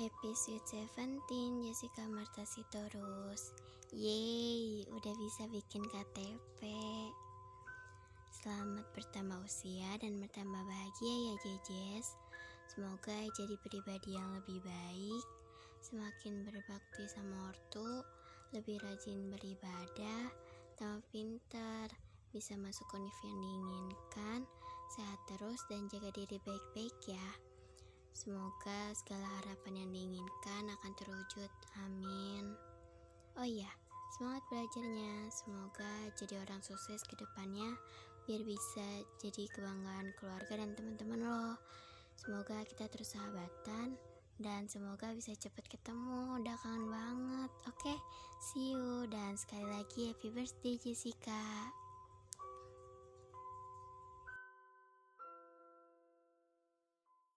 Sweet Seventeen Jessica Marta Sitorus Yeay, udah bisa bikin KTP Selamat bertambah usia dan bertambah bahagia ya Jejes Semoga jadi pribadi yang lebih baik Semakin berbakti sama ortu Lebih rajin beribadah Tambah pintar Bisa masuk univ yang diinginkan Sehat terus dan jaga diri baik-baik ya. Semoga segala harapan Oh iya, semangat belajarnya. Semoga jadi orang sukses ke depannya biar bisa jadi kebanggaan keluarga dan teman-teman loh. Semoga kita terus sahabatan dan semoga bisa cepat ketemu. Udah kangen banget. Oke, okay? see you dan sekali lagi happy birthday Jessica.